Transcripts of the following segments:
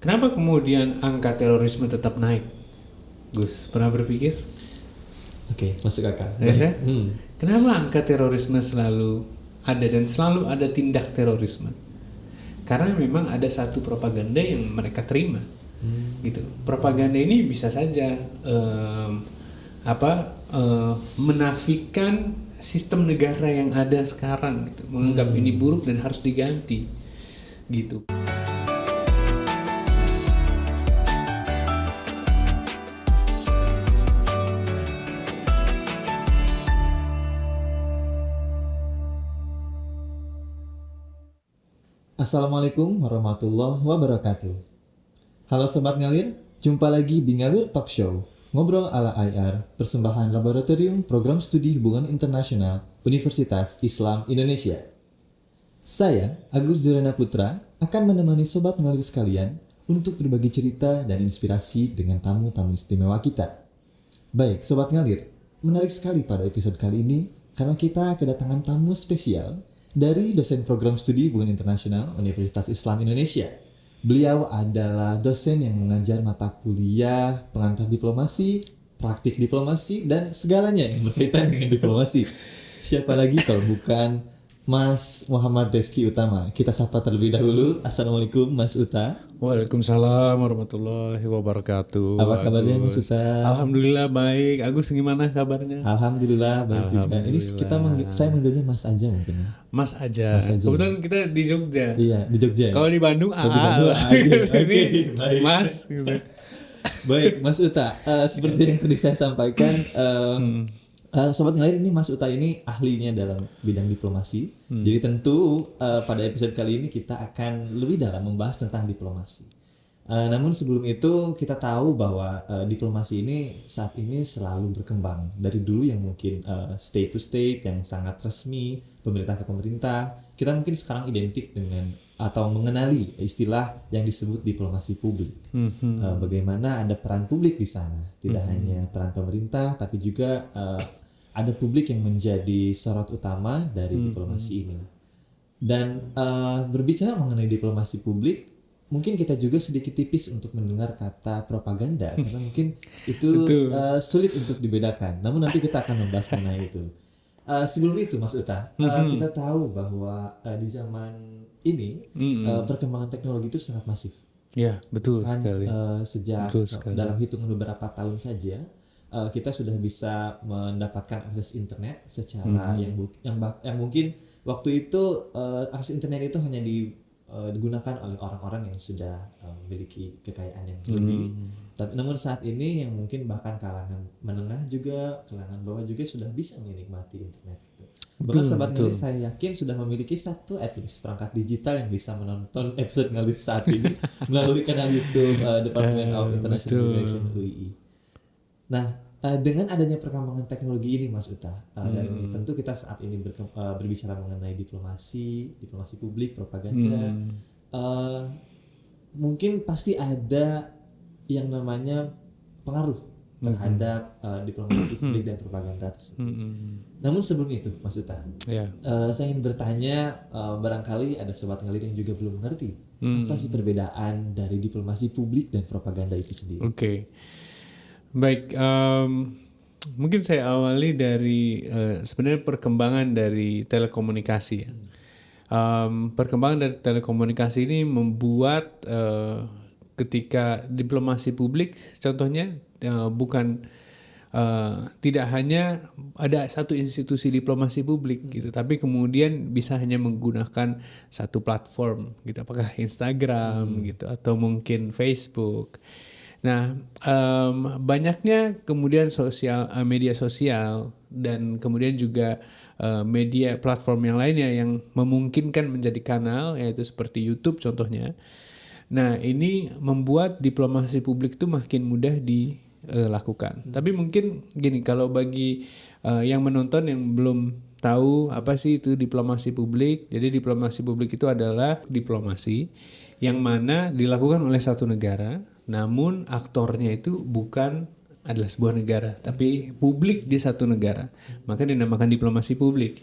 Kenapa kemudian angka terorisme tetap naik? Gus, pernah berpikir? Oke, masuk kakak. Ya kan? Hmm. Kenapa angka terorisme selalu ada dan selalu ada tindak terorisme? Karena memang ada satu propaganda yang mereka terima, gitu. Propaganda ini bisa saja em, apa eh, menafikan sistem negara yang ada sekarang, gitu. menganggap ini buruk dan harus diganti, gitu. Assalamualaikum warahmatullahi wabarakatuh. Halo Sobat Ngalir, jumpa lagi di Ngalir Talk Show. Ngobrol ala IR, persembahan Laboratorium Program Studi Hubungan Internasional Universitas Islam Indonesia. Saya, Agus Durana Putra, akan menemani Sobat Ngalir sekalian untuk berbagi cerita dan inspirasi dengan tamu-tamu istimewa kita. Baik, Sobat Ngalir, menarik sekali pada episode kali ini karena kita kedatangan tamu spesial dari dosen program studi hubungan internasional Universitas Islam Indonesia. Beliau adalah dosen yang mengajar mata kuliah pengantar diplomasi, praktik diplomasi, dan segalanya yang berkaitan dengan diplomasi. Siapa lagi kalau bukan Mas Muhammad Reski Utama. Kita sapa terlebih dahulu. Assalamualaikum Mas Uta. Waalaikumsalam warahmatullahi wabarakatuh. Apa kabarnya Mas. Uta? Alhamdulillah baik. Agus gimana kabarnya? Alhamdulillah baik juga. Ini kita manggil, saya manggilnya Mas aja mungkin. ya. Mas aja. Mas aja. Kebetulan kita di Jogja. Iya di Jogja. Kalau di Bandung Kalau di Bandung, aja. Oke, baik. Mas gitu. Baik, Mas Uta. Eh, seperti yang tadi saya sampaikan, eh, Hmm. Eh, sobat ngalir ini Mas Uta ini ahlinya dalam bidang diplomasi. Hmm. Jadi tentu eh, pada episode kali ini kita akan lebih dalam membahas tentang diplomasi. Eh, namun sebelum itu kita tahu bahwa eh, diplomasi ini saat ini selalu berkembang dari dulu yang mungkin eh, state to state yang sangat resmi pemerintah ke pemerintah kita mungkin sekarang identik dengan atau mengenali istilah yang disebut diplomasi publik. Mhm. Eh, bagaimana ada peran publik di sana, tidak hanya peran pemerintah, tapi juga eh, ada publik yang menjadi sorot utama dari diplomasi ini. Dan eh, berbicara mengenai diplomasi publik, mungkin kita juga sedikit tipis untuk mendengar kata propaganda, karena mungkin itu eh, sulit untuk dibedakan. Namun nanti kita akan membahas mengenai itu. Eh, sebelum itu, Mas Uta, eh, kita tahu bahwa eh, di zaman ini eh, perkembangan teknologi itu sangat masif Ya betul kan sekali. eh, sejak Betul sekali. dalam hitungan beberapa tahun saja eh, kita sudah bisa mendapatkan akses internet secara Hmm. yang yang yang mungkin waktu itu eh, akses internet itu hanya di- eh, digunakan oleh orang-orang yang sudah memiliki kekayaan yang lebih. Hmm. Tapi namun saat ini yang mungkin bahkan kalangan menengah juga, kalangan bawah juga sudah bisa menikmati internet. Gitu. Bahkan sobat ngalis saya yakin sudah memiliki satu at least perangkat digital yang bisa menonton episode ngalis saat ini melalui kanal YouTube uh, Department of International. Relations UII. Nah, uh, dengan adanya perkembangan teknologi ini Mas Uta uh, dan Hmm. tentu kita saat ini uh, berbicara mengenai diplomasi, diplomasi publik, propaganda, Hmm. uh, mungkin pasti ada yang namanya pengaruh terhadap uh, diplomasi publik dan propaganda tersebut. Mm-mm. Namun sebelum itu, Mas Uta, Ya. eh, saya ingin bertanya, eh, barangkali ada sobat ngalir yang juga belum mengerti Hmm. apa sih perbedaan dari diplomasi publik dan propaganda itu sendiri. Oke. Baik. em, mungkin saya awali dari eh, sebenarnya perkembangan dari telekomunikasi ya. Em, perkembangan dari telekomunikasi ini membuat eh, ketika diplomasi publik, contohnya eh, bukan eh, tidak hanya ada satu institusi diplomasi publik gitu, tapi kemudian bisa hanya menggunakan satu platform gitu, apakah Instagram gitu atau mungkin Facebook. Nah, em, banyaknya kemudian sosial eh, media sosial dan kemudian juga eh, media platform yang lainnya yang memungkinkan menjadi kanal yaitu seperti YouTube contohnya. Nah, ini membuat diplomasi publik itu makin mudah dilakukan. Tapi mungkin gini, kalau bagi eh, yang menonton yang belum tahu apa sih itu diplomasi publik. Jadi diplomasi publik itu adalah diplomasi yang mana dilakukan oleh satu negara, namun aktornya itu bukan adalah sebuah negara, tapi publik di satu negara. Maka dinamakan diplomasi publik.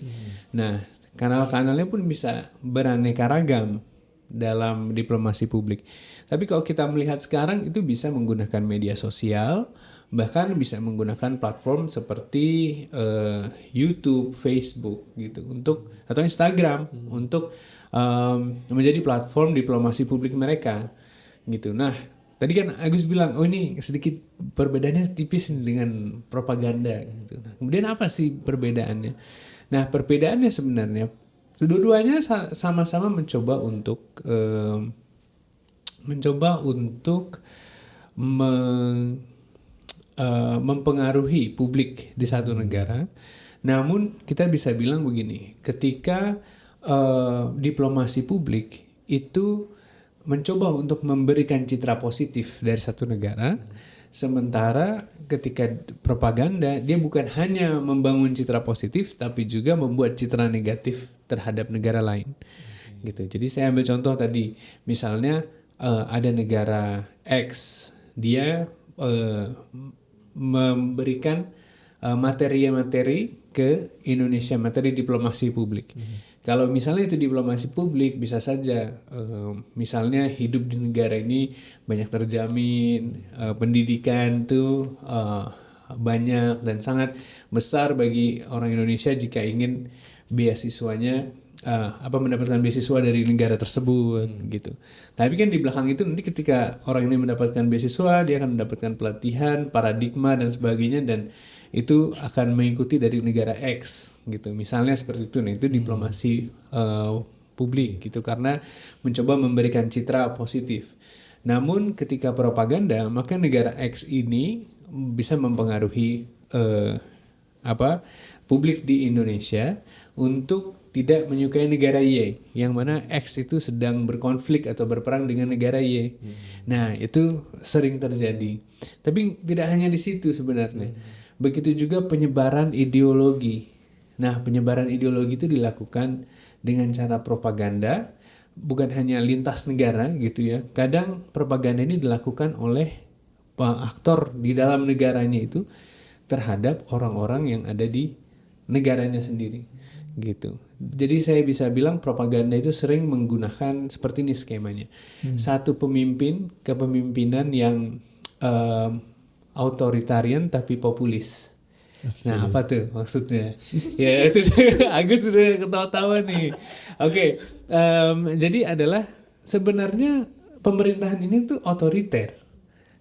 Nah, kanal-kanalnya pun bisa beraneka ragam dalam diplomasi publik. Tapi kalau kita melihat sekarang itu bisa menggunakan media sosial, bahkan bisa menggunakan platform seperti uh, YouTube, Facebook gitu untuk atau Instagram untuk um, menjadi platform diplomasi publik mereka gitu. Nah, tadi kan Agus bilang oh ini sedikit perbedaannya tipis dengan propaganda gitu. Nah, kemudian apa sih perbedaannya? Nah, perbedaannya sebenarnya Dua-duanya sama-sama mencoba untuk um, mencoba untuk me, uh, mempengaruhi publik di satu negara. Namun kita bisa bilang begini, ketika uh, diplomasi publik itu mencoba untuk memberikan citra positif dari satu negara, Sementara ketika propaganda dia bukan hanya membangun citra positif tapi juga membuat citra negatif terhadap negara lain. Gitu. Jadi saya ambil contoh tadi misalnya uh, ada negara X dia uh, memberikan eh, materi-materi uh, ke Indonesia, materi diplomasi publik. Mm -hmm. Kalau misalnya itu diplomasi publik bisa saja uh, misalnya hidup di negara ini banyak terjamin, uh, pendidikan tuh uh, banyak dan sangat besar bagi orang Indonesia jika ingin beasiswanya uh, apa mendapatkan beasiswa dari negara tersebut hmm. gitu. Tapi kan di belakang itu nanti ketika orang ini mendapatkan beasiswa dia akan mendapatkan pelatihan, paradigma dan sebagainya dan itu akan mengikuti dari negara X gitu misalnya seperti itu nah itu diplomasi uh, publik gitu karena mencoba memberikan citra positif namun ketika propaganda maka negara X ini bisa mempengaruhi uh, apa publik di Indonesia untuk tidak menyukai negara Y yang mana X itu sedang berkonflik atau berperang dengan negara Y. Hmm. Nah, itu sering terjadi. Tapi tidak hanya di situ sebenarnya. Hmm Begitu juga penyebaran ideologi. Nah, penyebaran ideologi itu dilakukan dengan cara propaganda, bukan hanya lintas negara gitu ya. Kadang propaganda ini dilakukan oleh aktor di dalam negaranya itu terhadap orang-orang yang ada di negaranya sendiri gitu. Jadi saya bisa bilang propaganda itu sering menggunakan seperti ini skemanya. Hmm. Satu pemimpin kepemimpinan yang um, authoritarian tapi populis. Okay. Nah, apa tuh maksudnya? ya, sudah Agus sudah ketawa-tawa nih. Oke, okay. um, jadi adalah sebenarnya pemerintahan ini tuh otoriter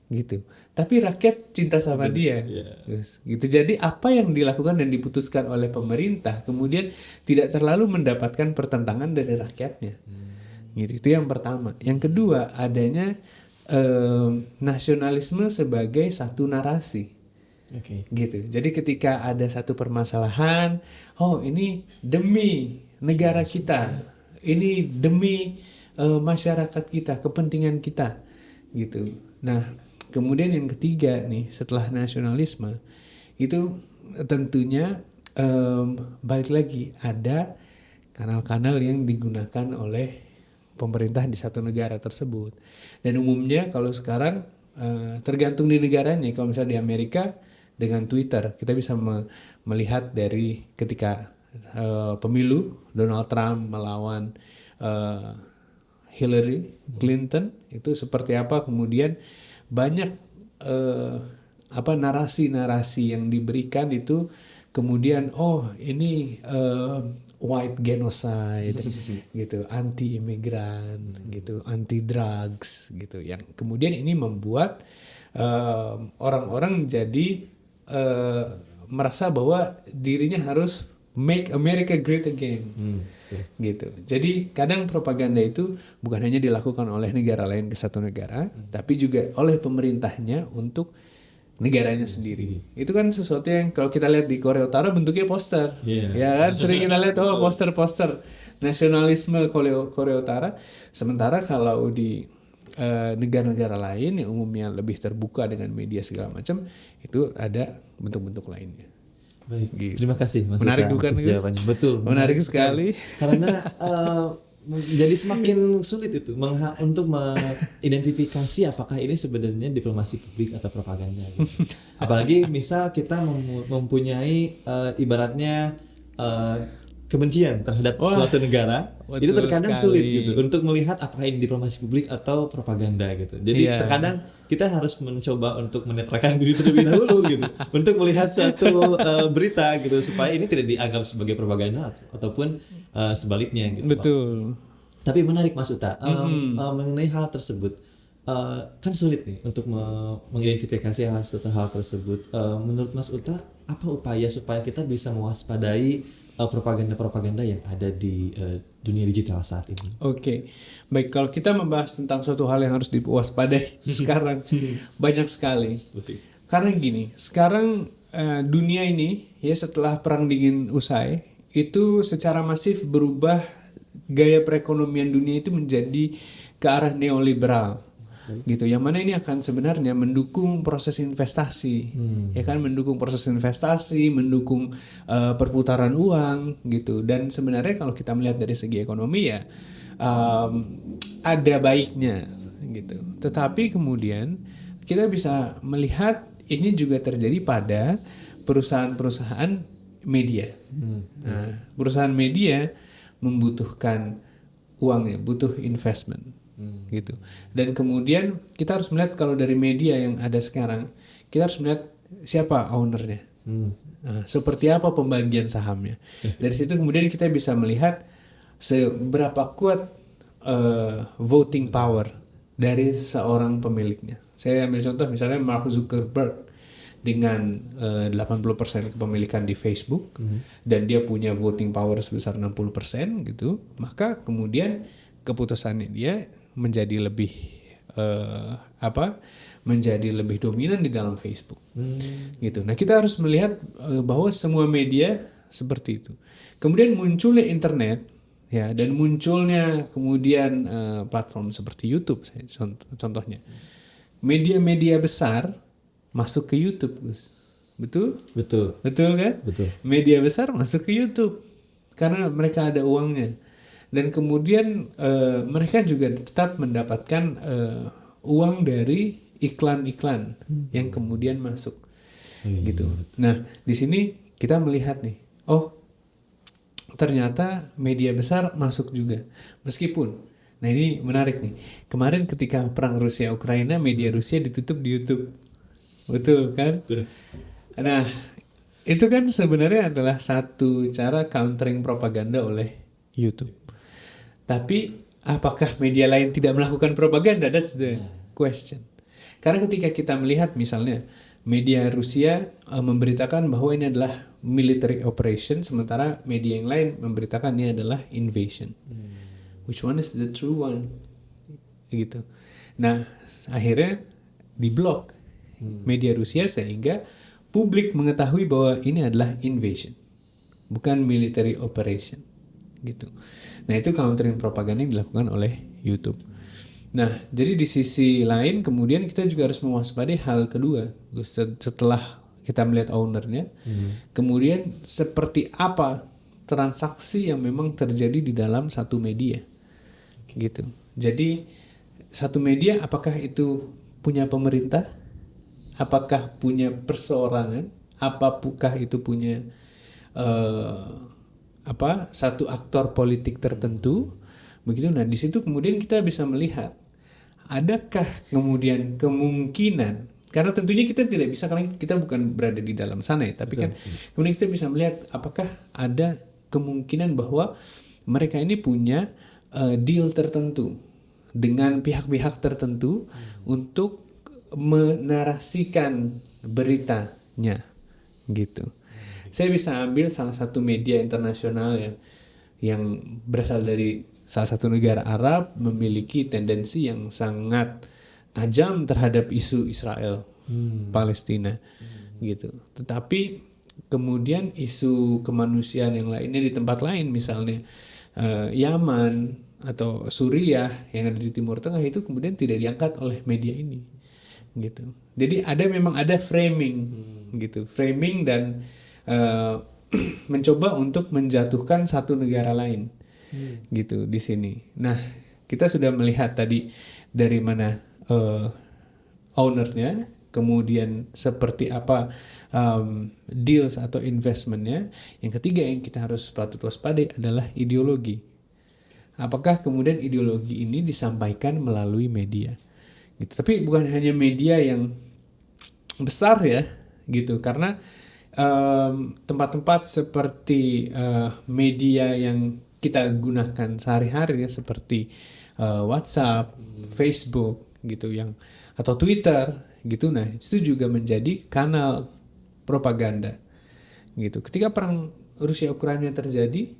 gitu. Tapi rakyat cinta sama dia. Yeah. Gitu. Jadi apa yang dilakukan dan diputuskan oleh pemerintah kemudian tidak terlalu mendapatkan pertentangan dari rakyatnya. Hmm. Gitu. Itu yang pertama. Yang kedua, adanya eh, nasionalisme sebagai satu narasi. Okay. Gitu. Jadi ketika ada satu permasalahan, oh ini demi negara kita, ini demi uh, masyarakat kita, kepentingan kita, gitu. Nah, kemudian yang ketiga nih setelah nasionalisme itu tentunya um, balik lagi ada kanal-kanal yang digunakan oleh pemerintah di satu negara tersebut. Dan umumnya kalau sekarang uh, tergantung di negaranya. Kalau misalnya di Amerika dengan Twitter kita bisa me melihat dari ketika uh, pemilu Donald Trump melawan uh, Hillary Clinton itu seperti apa kemudian banyak uh, apa narasi-narasi yang diberikan itu kemudian oh ini uh, white genocide gitu anti imigran gitu anti drugs gitu yang kemudian ini membuat orang-orang uh, jadi merasa bahwa dirinya harus make America great again hmm, gitu jadi kadang propaganda itu bukan hanya dilakukan oleh negara lain ke satu negara hmm. tapi juga oleh pemerintahnya untuk negaranya sendiri. Itu kan sesuatu yang kalau kita lihat di Korea Utara bentuknya poster. Yeah. Ya kan sering kita lihat oh poster-poster nasionalisme Korea, Korea Utara. Sementara kalau di eh, negara-negara lain yang umumnya lebih terbuka dengan media segala macam itu ada bentuk-bentuk lainnya. Baik. Gitu. Terima kasih Mas. Menarik bukan? Jawabannya. Betul. Menarik, menarik sekali. Karena uh, jadi semakin sulit itu untuk mengidentifikasi apakah ini sebenarnya diplomasi publik atau propaganda. Gitu. Apalagi misal kita mempunyai uh, ibaratnya uh, kebencian terhadap Wah, suatu negara itu terkadang sekali. sulit gitu untuk melihat apakah ini diplomasi publik atau propaganda gitu. Jadi Iya. terkadang kita harus mencoba untuk menetralkan diri terlebih dahulu gitu untuk melihat suatu eh, berita gitu supaya ini tidak dianggap sebagai propaganda atau- ataupun eh, sebaliknya gitu. Betul. Tapi menarik Mas Uta Em, Mm-hmm. eh, mengenai hal tersebut eh, kan sulit nih untuk me- mengidentifikasi hal hal tersebut. Eh, menurut Mas Uta apa upaya supaya kita bisa mewaspadai propaganda-propaganda yang ada di eh, dunia digital saat ini? Oke, baik kalau kita membahas tentang suatu hal yang harus diwaspadai sekarang banyak sekali. Betul. Karena gini, sekarang eh, dunia ini ya setelah perang dingin usai itu secara masif berubah gaya perekonomian dunia itu menjadi ke arah neoliberal gitu. Yang mana ini akan sebenarnya mendukung proses investasi. Ya kan? Mendukung proses investasi mendukung eh, perputaran uang gitu. Dan sebenarnya kalau kita melihat dari segi ekonomi ya em, ada baiknya gitu. Tetapi kemudian kita bisa melihat ini juga terjadi pada perusahaan-perusahaan media. Nah, perusahaan media membutuhkan uang ya butuh investment gitu. Dan kemudian kita harus melihat kalau dari media yang ada sekarang kita harus melihat siapa ownernya. Nah, seperti apa pembagian sahamnya. Dari situ kemudian kita bisa melihat seberapa kuat eh, voting power dari seorang pemiliknya. Saya ambil contoh misalnya Mark Zuckerberg dengan eh, 80% kepemilikan di Facebook dan dia punya voting power sebesar 60% gitu, maka kemudian keputusannya dia menjadi lebih eh, apa? menjadi lebih dominan di dalam Facebook. Gitu. Nah, kita harus melihat eh, bahwa semua media seperti itu. Kemudian munculnya internet ya dan munculnya kemudian eh, platform seperti YouTube saya contoh- contohnya. Media-media besar masuk ke YouTube, Gus. Betul? Betul. Betul kan? Betul. Media besar masuk ke YouTube karena mereka ada uangnya. Dan kemudian eh, mereka juga tetap mendapatkan eh, uang dari iklan-iklan yang kemudian masuk. Gitu. Nah, di sini kita melihat nih, oh ternyata media besar masuk juga. Meskipun Nah, ini menarik nih. Kemarin ketika perang Rusia Ukraina, media Rusia ditutup di YouTube. Betul kan? Nah, itu kan sebenarnya adalah satu cara countering propaganda oleh YouTube. Tapi apakah media lain tidak melakukan propaganda? That's the question. Karena ketika kita melihat misalnya media Rusia eh, memberitakan bahwa ini adalah military operation, sementara media yang lain memberitakan ini adalah invasion. Which one is the true one? Gitu. Nah, akhirnya diblok media Rusia sehingga publik mengetahui bahwa ini adalah invasion, bukan military operation. Gitu. Nah, itu countering propaganda yang dilakukan oleh YouTube. Nah, jadi di sisi lain kemudian kita juga harus mewaspadai hal kedua setelah kita melihat ownernya, kemudian seperti apa transaksi yang memang terjadi di dalam satu media, gitu. Jadi satu media apakah itu punya pemerintah, apakah punya perseorangan, apakah itu punya eh, apa satu aktor politik tertentu, begitu. Nah di situ kemudian kita bisa melihat adakah kemudian kemungkinan karena tentunya kita tidak bisa karena kita bukan berada di dalam sana ya tapi kan kemudian kita bisa melihat apakah ada kemungkinan bahwa mereka ini punya eh, deal tertentu dengan pihak-pihak tertentu untuk menarasikan beritanya gitu saya bisa ambil salah satu media internasional yang yang berasal dari salah satu negara Arab memiliki tendensi yang sangat tajam terhadap isu Israel Palestina gitu. Tetapi kemudian isu kemanusiaan yang lainnya di tempat lain misalnya eh, Yaman atau Suriah yang ada di Timur Tengah itu kemudian tidak diangkat oleh media ini gitu. Jadi ada memang ada framing gitu, framing dan eh, mencoba untuk menjatuhkan satu negara lain gitu di sini. Nah kita sudah melihat tadi dari mana eh, ownernya, kemudian seperti apa um, deals atau investmentnya. Yang ketiga yang kita harus patut waspadai adalah ideologi. Apakah kemudian ideologi ini disampaikan melalui media? Gitu. Tapi bukan hanya media yang besar ya, gitu. Karena um, tempat-tempat seperti uh, media yang kita gunakan sehari-hari ya seperti uh, WhatsApp, Facebook gitu yang atau Twitter gitu. Nah itu juga menjadi kanal propaganda gitu. Ketika perang Rusia Ukraina terjadi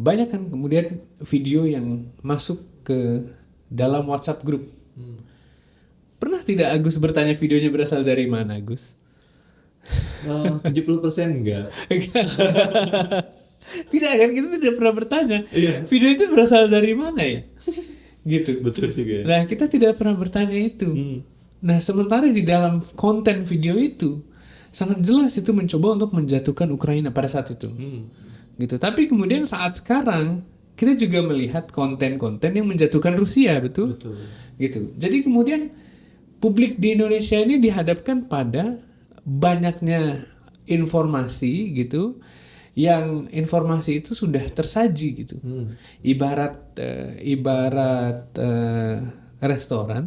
banyak kan kemudian video yang masuk ke dalam WhatsApp grup hmm. pernah tidak Agus bertanya videonya berasal dari mana Agus tujuh puluh persen enggak. Tidak kan kita tidak pernah bertanya. Iya. video itu berasal dari mana ya? Gitu betul juga. Nah kita tidak pernah bertanya itu. Hmm. nah sementara di dalam konten video itu sangat jelas itu mencoba untuk menjatuhkan Ukraina pada saat itu. Hmm. gitu. Tapi kemudian saat sekarang kita juga melihat konten-konten yang menjatuhkan Rusia betul? Betul. Gitu. Jadi kemudian publik di Indonesia ini dihadapkan pada banyaknya informasi gitu yang informasi itu sudah tersaji gitu. Hmm. Ibarat uh, ibarat uh, restoran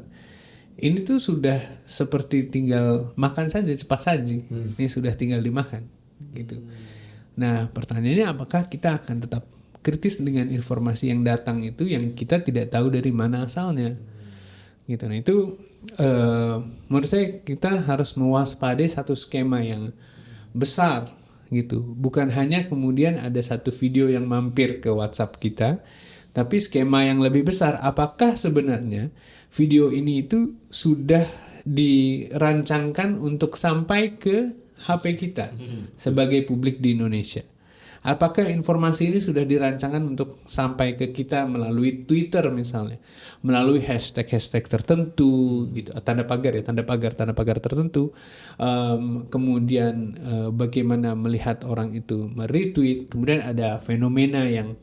ini tuh sudah seperti tinggal makan saja cepat saji. Hmm. Ini sudah tinggal dimakan gitu. Hmm. Nah, pertanyaannya apakah kita akan tetap kritis dengan informasi yang datang itu yang kita tidak tahu dari mana asalnya. Hmm. Gitu. Nah, itu uh, menurut saya kita harus mewaspadai satu skema yang besar gitu. Bukan hanya kemudian ada satu video yang mampir ke WhatsApp kita, tapi skema yang lebih besar. Apakah sebenarnya video ini itu sudah dirancangkan untuk sampai ke HP kita sebagai publik di Indonesia? Apakah informasi ini sudah dirancangkan untuk sampai ke kita melalui Twitter misalnya, melalui hashtag-hashtag tertentu gitu, tanda pagar ya, tanda pagar, tanda pagar tertentu. Um, kemudian uh, bagaimana melihat orang itu meretweet, kemudian ada fenomena yang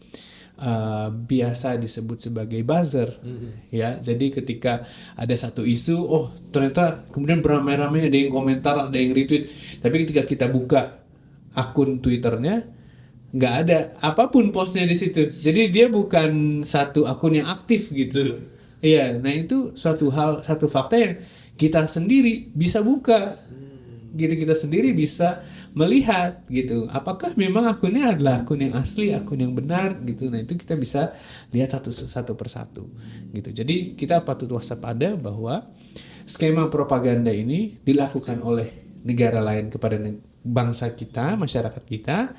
Uh, biasa disebut sebagai buzzer. Mm-hmm. ya jadi ketika ada satu isu oh ternyata kemudian beramai-ramai ada yang komentar ada yang retweet. Tapi ketika kita buka akun twitternya nggak ada apa pun postnya di situ. Jadi dia bukan satu akun yang aktif gitu. Iya nah itu suatu hal satu fakta yang kita sendiri bisa buka. Gitu kita sendiri bisa melihat gitu. Apakah memang akunnya adalah akun yang asli akun yang benar gitu. Nah itu kita bisa lihat satu satu persatu gitu. Jadi kita patut waspada bahwa skema propaganda ini dilakukan oleh negara lain kepada bangsa kita masyarakat kita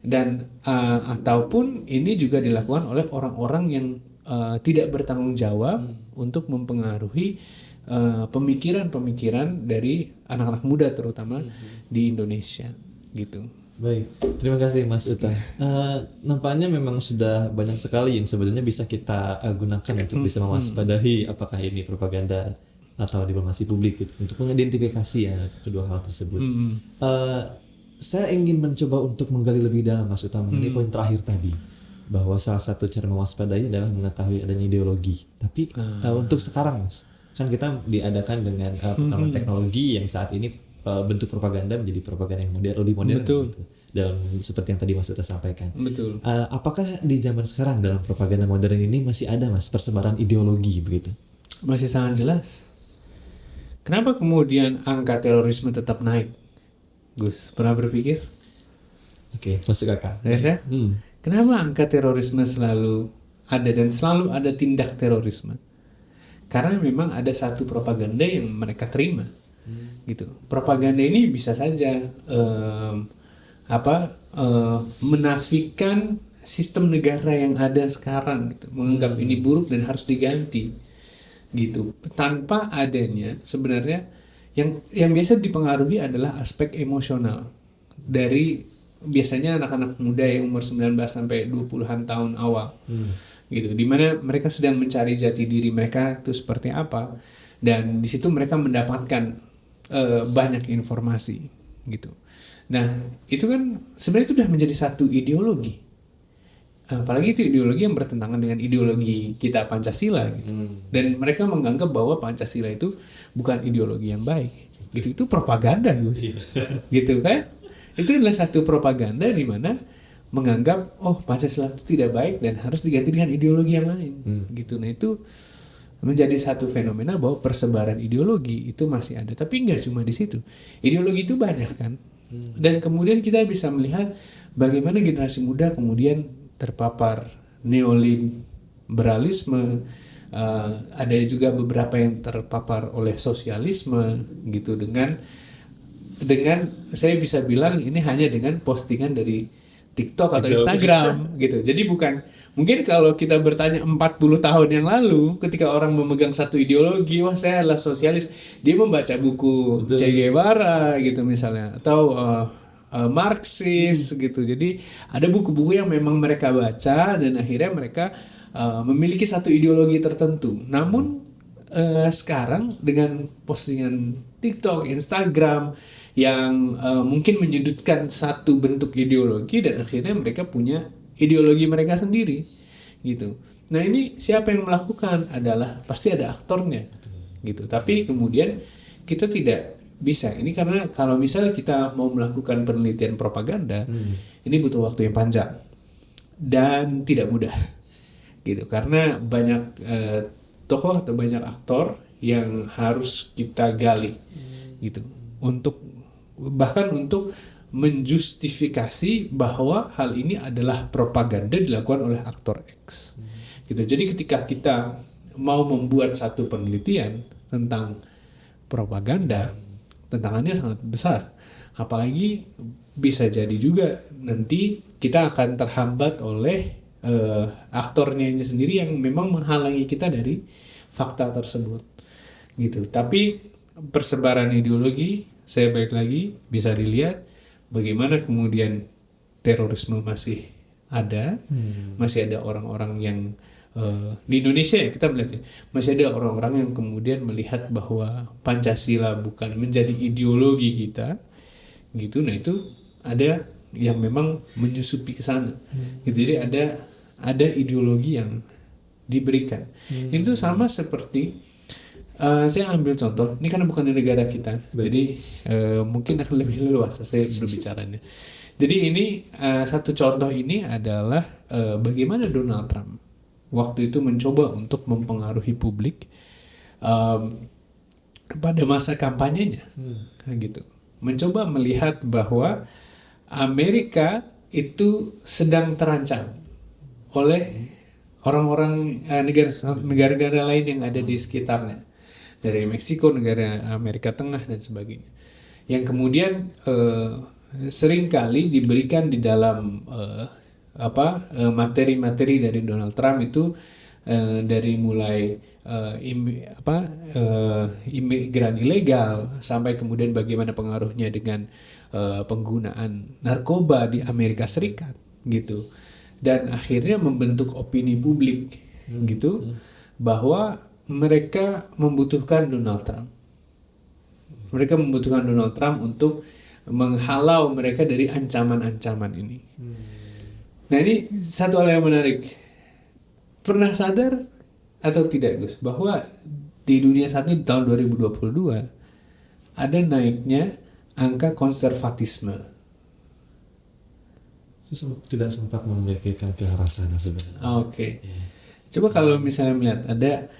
dan uh, ataupun ini juga dilakukan oleh orang-orang yang uh, tidak bertanggung jawab hmm. untuk mempengaruhi uh, pemikiran-pemikiran dari anak-anak muda terutama hmm. di Indonesia gitu. Baik, terima kasih Mas Uta. Uh, nampaknya memang sudah banyak sekali yang sebenarnya bisa kita uh, gunakan untuk bisa hmm. mewaspadai apakah ini propaganda atau diplomasi publik gitu, untuk mengidentifikasi ya kedua hal tersebut. Hmm. Uh, saya ingin mencoba untuk menggali lebih dalam Mas Utama hmm. ini poin terakhir tadi bahwa salah satu cara mewaspadai adalah mengetahui adanya ideologi. Tapi hmm. uh, untuk sekarang Mas, kan kita diadakan dengan uh, perkembangan hmm. teknologi yang saat ini uh, bentuk propaganda menjadi propaganda yang modern lebih modern Betul. Gitu. Dalam seperti yang tadi Mas Uta sampaikan. Betul. Uh, apakah di zaman sekarang dalam propaganda modern ini masih ada Mas persebaran ideologi begitu? Masih sangat jelas. Kenapa kemudian angka terorisme tetap naik? Gus, pernah berpikir? Oke, okay, masuk kakak. Ya kan? Hmm. Kenapa angka terorisme selalu ada dan selalu ada tindak terorisme? Karena memang ada satu propaganda yang mereka terima, hmm. gitu. Propaganda ini bisa saja um, apa uh, menafikan sistem negara yang ada sekarang, gitu. menganggap hmm. ini buruk dan harus diganti, gitu. Tanpa adanya sebenarnya yang yang biasa dipengaruhi adalah aspek emosional dari biasanya anak-anak muda yang umur 19 sampai 20-an tahun awal. Hmm. Gitu. Di mana mereka sedang mencari jati diri mereka itu seperti apa dan di situ mereka mendapatkan uh, banyak informasi gitu. Nah, itu kan sebenarnya itu sudah menjadi satu ideologi. Apalagi itu ideologi yang bertentangan dengan ideologi kita Pancasila gitu. Dan mereka menganggap bahwa Pancasila itu bukan ideologi yang baik. Gitu itu propaganda, Gus. gitu kan? Itu adalah satu propaganda di mana menganggap oh Pancasila itu tidak baik dan harus diganti dengan ideologi yang lain. Gitu. Nah, itu menjadi satu fenomena bahwa persebaran ideologi itu masih ada tapi nggak cuma di situ ideologi itu banyak kan dan kemudian kita bisa melihat bagaimana generasi muda kemudian terpapar neoliberalisme uh, ada juga beberapa yang terpapar oleh sosialisme gitu. Dengan dengan saya bisa bilang ini hanya dengan postingan dari TikTok atau Instagram gitu. Jadi bukan mungkin kalau kita bertanya 40 tahun yang lalu ketika orang memegang satu ideologi, wah saya adalah sosialis, dia membaca buku Che Guevara gitu misalnya. Atau uh, uh, Marxis gitu. Jadi ada buku-buku yang memang mereka baca dan akhirnya mereka uh, memiliki satu ideologi tertentu. Namun uh, sekarang dengan postingan TikTok, Instagram yang uh, mungkin menyudutkan satu bentuk ideologi dan akhirnya mereka punya ideologi mereka sendiri gitu. Nah ini siapa yang melakukan adalah pasti ada aktornya gitu. Tapi kemudian kita tidak bisa. Ini karena kalau misalnya kita mau melakukan penelitian propaganda ini butuh waktu yang panjang dan tidak mudah. Gitu. Karena banyak eh, tokoh atau banyak aktor yang harus kita gali. Gitu. Untuk bahkan untuk menjustifikasi bahwa hal ini adalah propaganda dilakukan oleh aktor X. Gitu. Jadi ketika kita mau membuat satu penelitian tentang propaganda tantangannya sangat besar. Apalagi bisa jadi juga nanti kita akan terhambat oleh eh, aktornya ini sendiri yang memang menghalangi kita dari fakta tersebut. Gitu. Tapi persebaran ideologi saya baik lagi bisa dilihat bagaimana kemudian terorisme masih ada masih ada orang-orang yang eh, di Indonesia ya kita melihat ya, masih ada orang-orang yang kemudian melihat bahwa Pancasila bukan menjadi ideologi kita gitu. Nah itu ada yang memang menyusupi ke sana gitu. Jadi ada ada ideologi yang diberikan. Itu sama seperti eh, saya ambil contoh ini karena bukan di negara kita jadi eh, mungkin akan lebih luas saya berbicaranya. Jadi ini eh, satu contoh ini adalah eh, bagaimana Donald Trump waktu itu mencoba untuk mempengaruhi publik em, pada masa kampanyenya. Gitu. Mencoba melihat bahwa Amerika itu sedang terancam oleh orang-orang eh, negara negara-negara lain yang ada di sekitarnya. Dari Meksiko negara Amerika Tengah dan sebagainya. Yang kemudian eh, sering kali diberikan di dalam eh, apa eh, materi-materi dari Donald Trump itu eh, dari mulai eh, imi- apa eh, imigran ilegal sampai kemudian bagaimana pengaruhnya dengan eh, penggunaan narkoba di Amerika Serikat gitu. Dan akhirnya membentuk opini publik gitu bahwa mereka membutuhkan Donald Trump. Mereka membutuhkan Donald Trump untuk menghalau mereka dari ancaman-ancaman ini Nah ini satu hal yang menarik. Pernah sadar atau tidak Gus bahwa di dunia saat ini tahun 2022 ada naiknya angka konservatisme. Tidak sempat memikirkan ke arah sana sebenarnya. Oke. Coba kalau misalnya melihat ada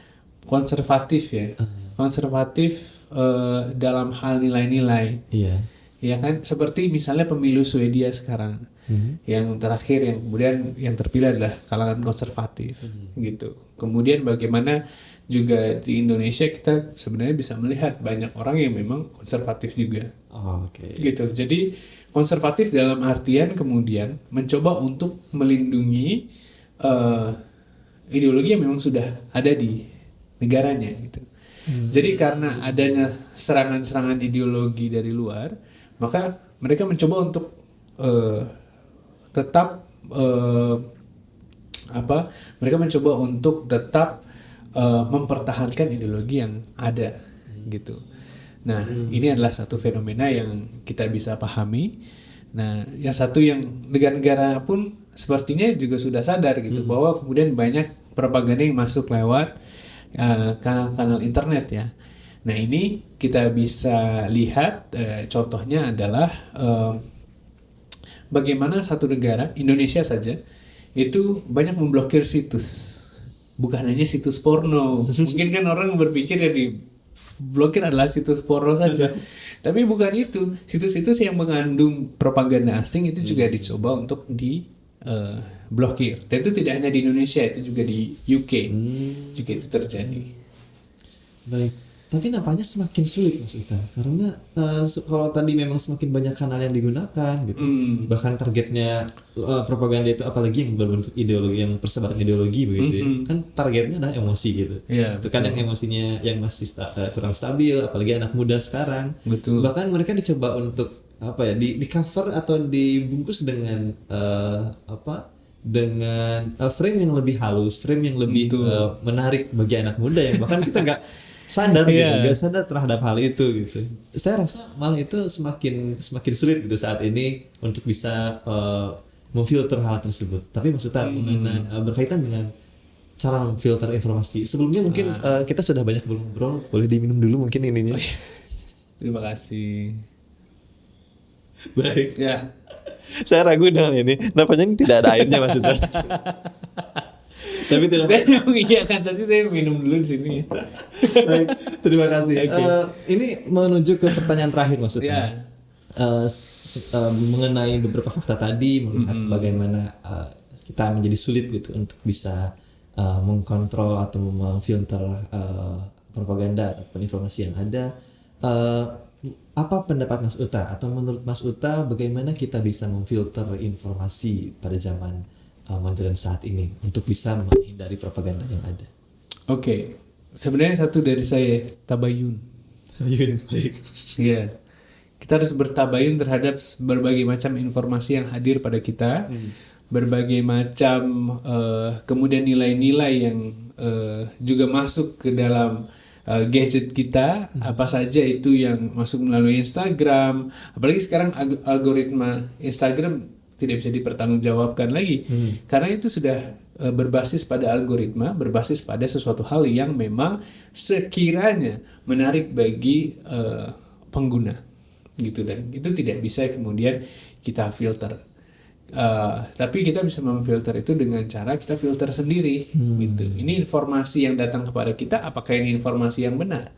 konservatif ya, konservatif eh, dalam hal nilai-nilai, Iya. ya kan? Seperti misalnya pemilu Swedia sekarang. Yang terakhir yang kemudian yang terpilih adalah kalangan konservatif gitu. Kemudian bagaimana juga di Indonesia kita sebenarnya bisa melihat banyak orang yang memang konservatif juga. Oh, Oke. gitu. Jadi konservatif dalam artian kemudian mencoba untuk melindungi eh, ideologi yang memang sudah ada di negaranya gitu. Jadi karena adanya serangan-serangan ideologi dari luar maka mereka mencoba untuk eh, tetap eh, apa mereka mencoba untuk tetap eh, mempertahankan ideologi yang ada gitu. Nah ini adalah satu fenomena yang kita bisa pahami. Nah yang satu yang negara-negara pun sepertinya juga sudah sadar gitu bahwa kemudian banyak propaganda yang masuk lewat uh, kanal-kanal internet ya. Nah ini kita bisa lihat uh, contohnya adalah uh, bagaimana satu negara Indonesia saja itu banyak memblokir situs. Bukan hanya situs porno. Mungkin kan orang berpikir ya di blokir adalah situs porno saja. Tapi bukan itu. Situs-situs yang mengandung propaganda asing itu juga dicoba untuk di eh, blokir. Dan itu tidak hanya di Indonesia itu juga di UK juga itu terjadi. Baik. Tapi nampaknya semakin sulit Mas Uta karena se- kalau tadi memang semakin banyak kanal yang digunakan gitu. Hmm. Bahkan targetnya eh, propaganda itu apalagi yang berbentuk ideologi yang persebaran ideologi begitu ya. Kan targetnya adalah emosi gitu. Iya, Itu kan yang emosinya yang masih sta- eh, kurang stabil apalagi anak muda sekarang. Betul. Bahkan mereka dicoba untuk apa ya di, di cover atau dibungkus dengan eh, apa dengan eh, frame yang lebih halus, frame yang lebih eh, menarik bagi anak muda yang bahkan kita nggak sadar gitu, Iya. nggak sadar terhadap hal itu gitu. Saya rasa malah itu semakin semakin sulit gitu saat ini untuk bisa eh, memfilter hal tersebut. Tapi maksudnya mengenai- eh, berkaitan dengan cara memfilter informasi. Sebelumnya mungkin eh, kita sudah banyak ngobrol, boleh diminum dulu mungkin ininya. terima kasih Baik. ya Saya ragu dengan ini. Nampaknya ini tidak ada airnya maksudnya. Tapi tidak saya mengiyakan sih saya minum dulu di sini ya. Baik, terima kasih. Oke. Eh, ini menuju ke pertanyaan terakhir Ya. maksudnya. Eh, se- eh, mengenai beberapa fakta tadi melihat bagaimana eh, kita menjadi sulit gitu untuk bisa eh, mengkontrol atau memfilter eh, propaganda ataupun informasi yang ada. Eh, apa pendapat Mas Uta atau menurut Mas Uta bagaimana kita bisa memfilter informasi pada zaman modern saat ini untuk bisa menghindari propaganda yang ada? Oke, sebenarnya satu dari saya tabayun. Baik. Iya, kita harus bertabayun terhadap berbagai macam informasi yang hadir pada kita, berbagai macam eh, kemudian nilai-nilai yang eh, juga masuk ke dalam eh, gadget kita, apa saja itu yang masuk melalui Instagram, apalagi sekarang algoritma Instagram tidak bisa dipertanggungjawabkan lagi karena itu sudah eh, berbasis pada algoritma, berbasis pada sesuatu hal yang memang sekiranya menarik bagi eh, pengguna gitu dan itu tidak bisa kemudian kita filter. Eh, tapi kita bisa memfilter itu dengan cara kita filter sendiri gitu. Ini informasi yang datang kepada kita apakah ini informasi yang benar?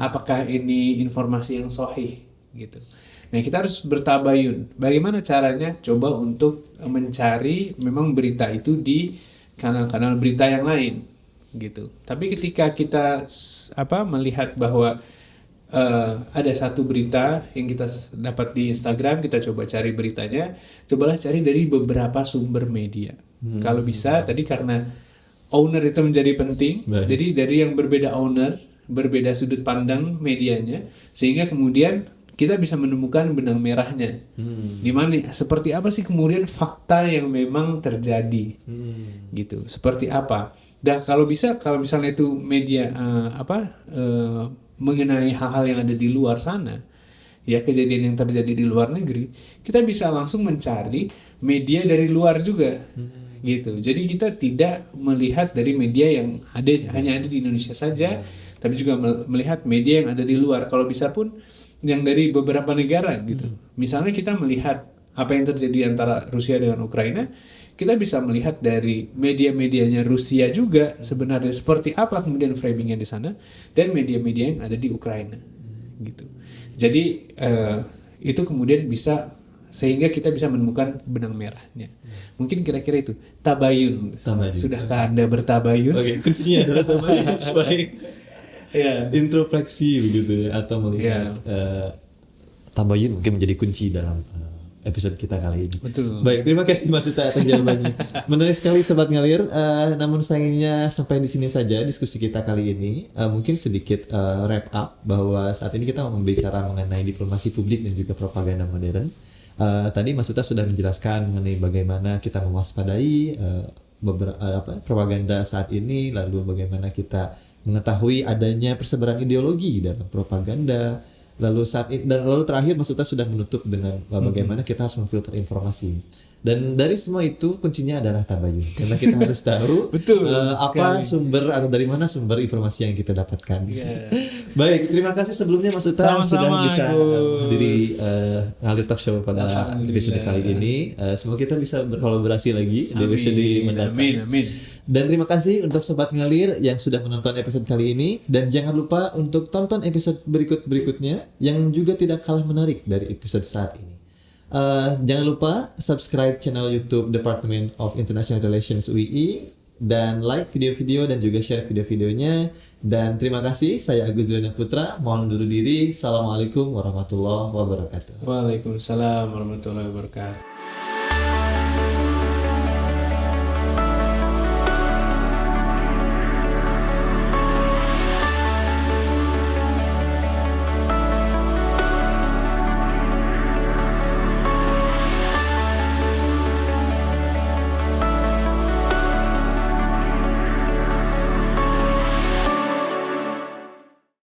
Apakah ini informasi yang sahih gitu. Nah, kita harus bertabayun. Bagaimana caranya? Coba untuk mencari memang berita itu di kanal-kanal berita yang lain gitu. Tapi ketika kita apa melihat bahwa eh, ada satu berita yang kita dapat di Instagram, kita coba cari beritanya, cobalah cari dari beberapa sumber media. Kalau bisa tadi karena owner itu menjadi penting, Baik. jadi dari yang berbeda owner, berbeda sudut pandang medianya, sehingga kemudian kita bisa menemukan benang merahnya. Di mana seperti apa sih kemudian fakta yang memang terjadi? Gitu. Seperti apa? Dah kalau bisa kalau misalnya itu media eh, apa eh, mengenai hal-hal yang ada di luar sana, ya kejadian yang terjadi di luar negeri, kita bisa langsung mencari media dari luar juga. Gitu. Jadi kita tidak melihat dari media yang ada hanya ada di Indonesia saja, tapi juga mel- melihat media yang ada di luar. Kalau bisa pun yang dari beberapa negara gitu. Misalnya kita melihat apa yang terjadi antara Rusia dengan Ukraina, kita bisa melihat dari media-medianya Rusia juga sebenarnya seperti apa kemudian framingnya di sana dan media-media yang ada di Ukraina gitu. Jadi eh, itu kemudian bisa sehingga kita bisa menemukan benang merahnya. Mungkin kira-kira itu tabayun. Tabayun. Sudahkah anda bertabayun? Oke, kuncinya adalah tabayun. Baik. Ya. Introspeksi begitu ya atau melihat eh, tabayun mungkin menjadi kunci dalam eh, episode kita kali ini. Betul. Baik, terima kasih Mas Uta atas jawabannya. Menarik sekali sobat ngalir. Eh, namun sayangnya sampai di sini saja diskusi kita kali ini. Eh, mungkin sedikit eh, wrap up bahwa saat ini kita mau berbicara mengenai diplomasi publik dan juga propaganda modern. Eh, tadi Mas Uta sudah menjelaskan mengenai bagaimana kita mewaspadai eh, beberapa apa propaganda saat ini, lalu bagaimana kita mengetahui adanya persebaran ideologi dalam propaganda Lalu saat ini, dan lalu terakhir Mas Uta sudah menutup dengan bagaimana kita harus memfilter informasi. Dan dari semua itu kuncinya adalah tabayun. Karena kita harus tahu Betul uh, apa sumber atau dari mana sumber informasi yang kita dapatkan. Iya. Baik, terima kasih sebelumnya Mas Uta Sama-sama, sudah bisa uh, menghadiri uh, ngalir talk show pada episode kali ini. Uh, semoga kita bisa berkolaborasi lagi di episode mendatang. Amin, amin. Dan terima kasih untuk sobat ngalir yang sudah menonton episode kali ini dan jangan lupa untuk tonton episode berikut-berikutnya yang juga tidak kalah menarik dari episode saat ini. Eh, jangan lupa subscribe channel YouTube Department of International Relations UI dan like video-video dan juga share video-videonya. Dan terima kasih, saya Agus Juliana Putra. Mohon undur diri. Assalamualaikum warahmatullahi wabarakatuh. Waalaikumsalam warahmatullahi wabarakatuh.